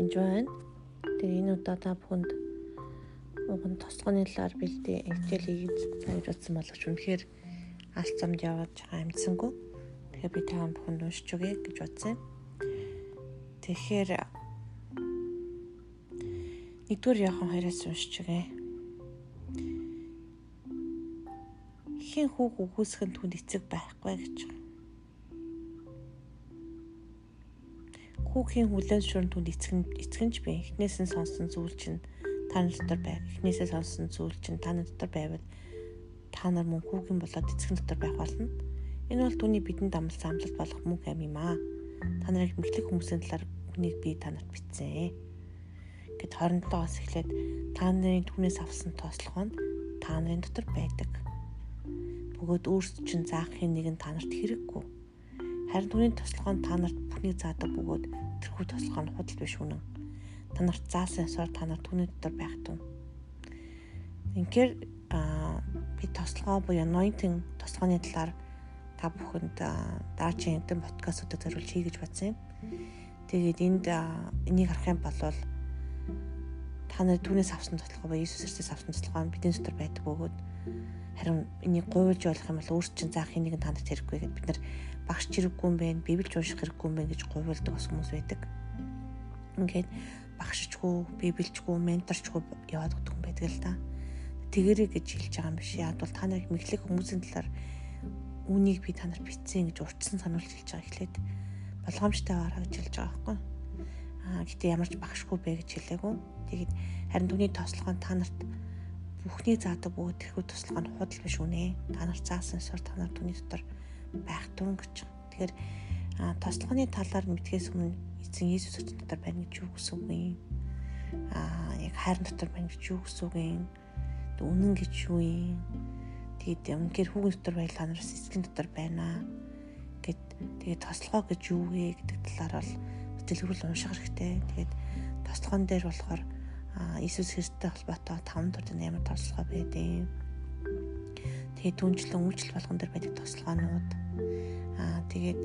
enjoy. Тэгээ энэ удаа та бүхэнд уган тослогоны талаар бэлдээ хичээл хийж сайжруулсан боловч үнэхээр аль замд яваад байгаа амжсангүй. Тэгэхээр би та бүхэнд уншиж өгье гэж бодсон. Тэгэхээр нэгдүгээр яхан хоёроос уншиж өгье. Хин хүүг үгүйсхэн түнд эцэг байхгүй гэж байна Хүүхийн хүлэн зөвшөөрөн түнд эцгэн эцгэнж би эхнээс нь сонсон зүйл чинь та нар дотор байв. Эхнээсээ сонсон зүйл чинь та нар дотор байвал та нар мөн хүүгийн болоод эцгэн дотор байх болно. Энэ бол түүний бидэнд амлсан амлалт болох мөнх амь юм аа. Та нарыг мэдлэг хүмүүсийн талаар үнийг би та нарт бичсэн. Гэт 27-оос эхлээд та нарын түүнээс авсан тослогоо нь та нарын дотор байдаг. Бөгөөд өөрсд чинь заахын нэг нь та нарт хэрэггүй Харин түүний тослогоо нь та нарт бүхнийг заадаг бөгөөд тэрхүү тослогоо нь худал биш үнэн. Та нарт заасан ёсоор та нар түүний дотор байх тун. Инхээр би тослогоо буюу anointing тослогооны талаар та бүхэнд дараагийн эдэн подкастуудад зориулж хий гэж бодсон юм. Тэгээд энд энийг харах юм бол та нар түүнээс авсан тослогоо буюу Иесус Христос авсан тослогоо бидний дотор байдаг бөгөөд харин энийг гуйлж болох юм бол өөрсд чинь заахын нэг нь танд хэрэггүй гэхэд бид нар багш хэрэггүй юм байна, библич унших хэрэггүй юм байна гэж гуйвалдаг бас хүмүүс байдаг. Ингээд багшчгүй, библичгүй, менторчгүй яваад өгдөг юм байдаг л да. Тэгэрэй гэж хэлж байгаа юм биш. Яг бол та нарыг мэхлэх хүмүүсийн талаар үнийг би та нарт бичсэн гэж урьдчилан сануулж хэлж байгаа эхлээд болгоомжтой байгаараа гэж хэлж байгаа байхгүй. Аа гэтээ ямар ч багшгүй бэ гэж хэлээгүй. Тэгээд харин түүний тослогоо та нарт бүхний заадаг бөгөөд тэрхүү туслага нь худал биш үнэ. Та нар заасан ёсоор та нар түүний дотор байх тун гэж. Тэгэхээр тослогоны талаар мэдхээс өмнө эзэн Иесус дотор байна гэж юу гэсэн үг юм? Аа яг хайрын дотор байна гэж юу гэсэн үг юм? Үнэн гэж юу юм? Тэгээд үнэхээр хүүгийн дотор байл та нараас эзэн дотор байна гэд тэгээд тослогоо гэж юу вэ гэдэг талаар бол дэлгэрүүл унших хэрэгтэй. Тэгээд тослогон дээр болохоор Иесус Христтэй холбоотой таван төрлийн ямар тослогоо байдیں۔ Тэгээд түнчлэн үйлчлэл болгон дээр байдаг тослогоонууд аа тэгээд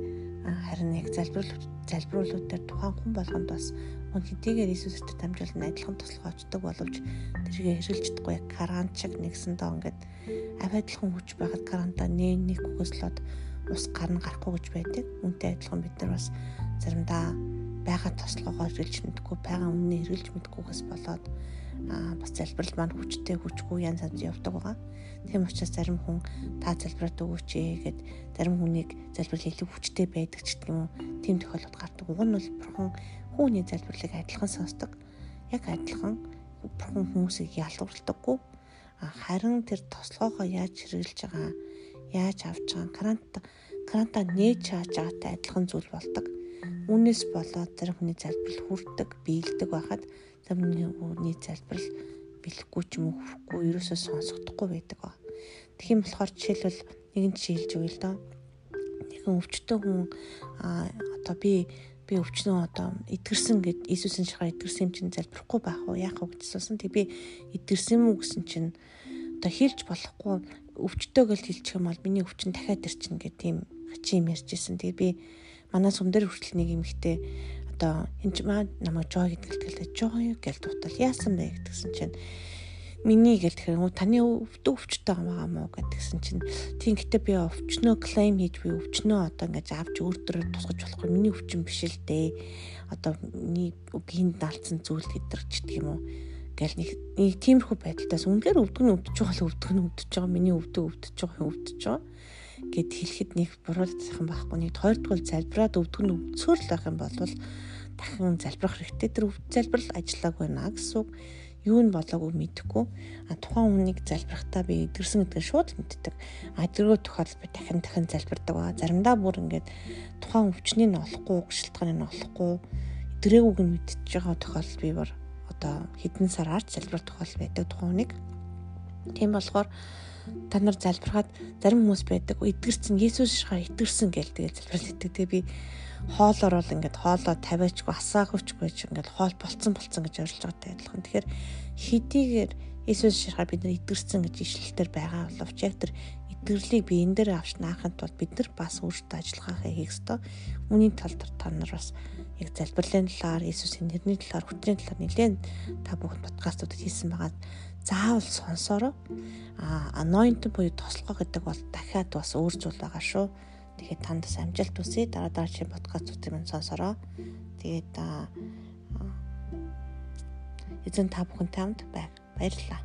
харин яг залбирал залбируулууд дээр тухайн хүн болгонд бас хүн хэдийгээр Иесус Христэд дамжуулан адилхан тослогоо очдог боловч тэргээ хэрэлж чадахгүй яг карант шиг нэгсэндээ ингээд авиадлагын хүч байхад карантаа нэг нэг үгэслоод ус гарна гарахгүй гэж байдаг. Үнтэй адилхан бид нар бас заримдаа байгаа тослогоогоо эргэлж мэдгүй байгаа үннийг эргэлж мэдгүйгээс болоод бас залбирал маань хүчтэй хүчгүй янз янз явдаг байгаа. Тийм учраас зарим хүн та залбираад өгөөч ээ гэд зарим хүнийг залбирал илүү хүчтэй байдаг ч гэх юм. Тийм тохиолдол гардаг. Уг нь бол бурхан хүүний залбирлыг адилхан сонсдог. Яг адилхан бурхан хүмүүсийг ялгуурлагдаггүй. Харин тэр тослогоогоо яаж хэрэгжилж байгаа, яаж авч байгаа, карант каранта нээж чааж байгаатай адилхан зүйл болдог Үүнээс болоод зарим хүний залбирал хүрдэг, биелдэг байхад зарим хүний залбирал бэлэхгүй ч юм уу хүрхгүй, ерөөсөө сонсогдохгүй байдаг ба. Тэгхийн болохоор жишээлбэл нэгэн жишээ хэлж өгье л доо. Нэгэн өвчтөн хүн а одоо би би өвчнөө одоо эдгэрсэн гэд Иесусийн шахаар эдгэрсэн юм чинь залбирахгүй байх уу яах вэ гэж асуусан. Тэг би эдгэрсэн юм уу гэсэн чинь одоо хэлж болохгүй өвчтөө гэж хэлчих юм бол миний өвчин дахиад ирчин гэх тийм хачин юм ярьжсэн. Тэг би манай сум дээр хүртэл нэг эмэгтэй одоо энэ маа намайг жой гэдэг хэлдэг жой гэж дутал яасан бэ гэдгсэн чинь миний гэл тэгэхээр таны өвдөө өвчтэй байгаа мó гэдгсэн чинь тийм гэтээ би өвчнөө клейм хийж би өвчнөө одоо ингэж авч өөртөө тусгаж болохгүй миний өвчин биш л дээ. Одоо миний гинд даалцсан зүйл гэдэрчдэг юм уу гэл нэг тиймэрхүү байдалтаас үнээр өвдөг нь өвдөж байгаа л өвдөг нь өвдөж байгаа миний өвдөө өвдөж байгаа өвдөж байгаа гэд хэлэхэд нэг буруутсан байхгүй. Нэг хоёрдугаар залбираад өвдөх нь өвцөөр л байх юм бол дахин залбирах хэрэгтэй. Тэр залбирал ажиллааг байна гэсэн үг юу нь болоогүй мэдэхгүй. А тухайн хүнийг залбирахтаа би эдгэрсэн гэдгийг шууд мэддэг. А эдгэргөө тохиолдол би дахин дахин залбирдаг. Ба заримдаа бүр ингээд тухайн өвчнийг нь олохгүй шилтгааныг нь олохгүй эдгрээгүйг нь мэдчихэж байгаа тохиолдол би бар одоо хэдэн сараар залбирах тохиолдол байдаг тухайн хүнийг тийм болохоор та нар залбирахад зарим хүмүүс байдаг эдгэрсэн Есүс шахаар эдгэрсэн гэж тэгээд залбирал хийдэг. Тэгээ би хоолоор бол ингээд хоолоо тавиачгүй асаагүйчгүй ч ингээд хоол болцсон болцсон гэж орилж байгаатай адилхан. Тэгэхээр хэдийгээр Иесус ширхаар бид нар идэрсэн гэж ишлэлтэр байгаа боловч яг тэр идэрлийг биен дээр авч наахын тулд бид нар бас өөрсдөө ажиллахаа хийх ёстой. Үүний тал дээр та нар бас яг залбирлын талаар Иесусийн нэрний талаар хүчний талаар нэлээд та бүхэн подкастуудад хийсэн байгаа. Заавал сонсороо. А anointing буюу тослогоо гэдэг бол дахиад бас өөр зүйл байгаа шүү. Тэгэхээр танд бас амжилт хүсье. Дараа дараагийн подкастуудыг минь сонсороо. Тэгээд эзэн та бүхэнтэй хамт байг. Баярлалаа.